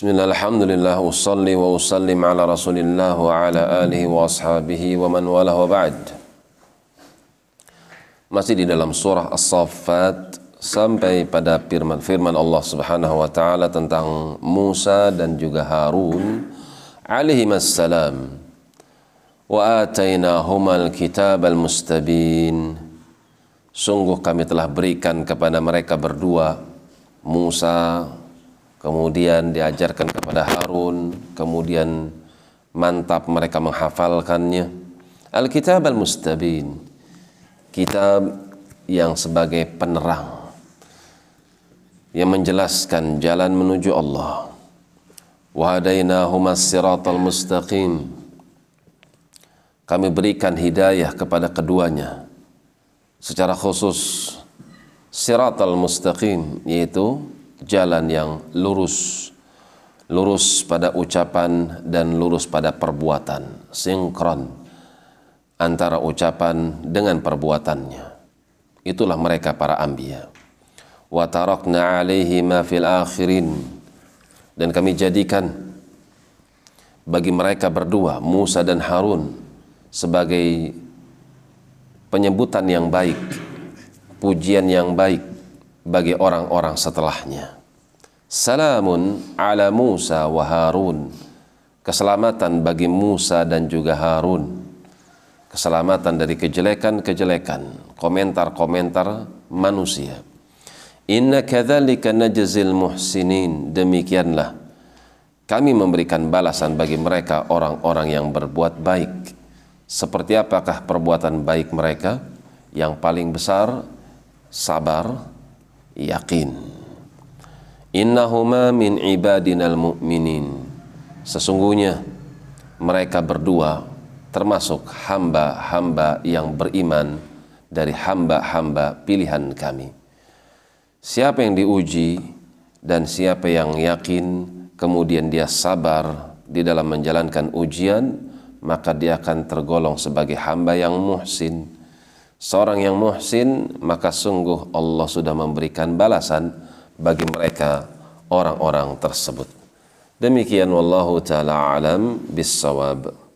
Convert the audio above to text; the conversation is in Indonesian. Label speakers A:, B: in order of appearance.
A: Bismillah, alhamdulillah, usalli wa usallim ala rasulillah wa ala alihi wa ashabihi wa man walah wa ba'd. Masih di dalam surah As-Saffat sampai pada firman firman Allah Subhanahu wa taala tentang Musa dan juga Harun alaihi assalam. Wa atainahumal kitabal mustabin. Sungguh kami telah berikan kepada mereka berdua Musa kemudian diajarkan kepada Harun, kemudian mantap mereka menghafalkannya. Alkitab al-Mustabin, kitab yang sebagai penerang yang menjelaskan jalan menuju Allah. Wahadainahuma siratal mustaqim. Kami berikan hidayah kepada keduanya. Secara khusus siratal mustaqim yaitu jalan yang lurus lurus pada ucapan dan lurus pada perbuatan. Sinkron antara ucapan dengan perbuatannya. Itulah mereka para anbiya. Wa tarakna alaihi ma fil akhirin. Dan kami jadikan bagi mereka berdua Musa dan Harun sebagai penyebutan yang baik pujian yang baik bagi orang-orang setelahnya. Salamun ala Musa wa Harun. Keselamatan bagi Musa dan juga Harun. Keselamatan dari kejelekan-kejelekan, komentar-komentar manusia. Inna kadzalika najzil muhsinin. Demikianlah kami memberikan balasan bagi mereka orang-orang yang berbuat baik. Seperti apakah perbuatan baik mereka? Yang paling besar sabar, yakin. Innahuma min ibadinal mu'minin. Sesungguhnya mereka berdua termasuk hamba-hamba yang beriman dari hamba-hamba pilihan kami. Siapa yang diuji dan siapa yang yakin kemudian dia sabar di dalam menjalankan ujian maka dia akan tergolong sebagai hamba yang muhsin seorang yang muhsin maka sungguh Allah sudah memberikan balasan bagi mereka orang-orang tersebut. Demikian wallahu taala alam bisawab